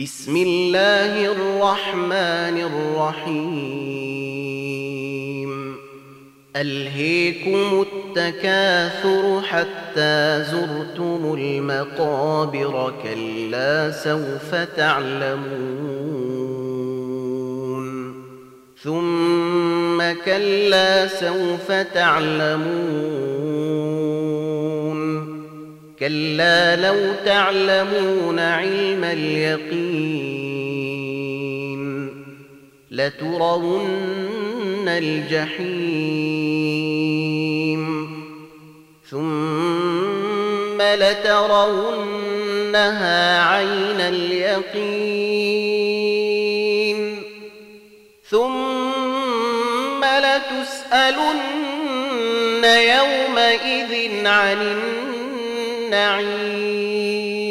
بسم الله الرحمن الرحيم. ألهيكم التكاثر حتى زرتم المقابر كلا سوف تعلمون. ثم كلا سوف تعلمون. كلا لو تعلمون علم اليقين لترون الجحيم ثم لترونها عين اليقين ثم لتسألن يومئذ عن النعيم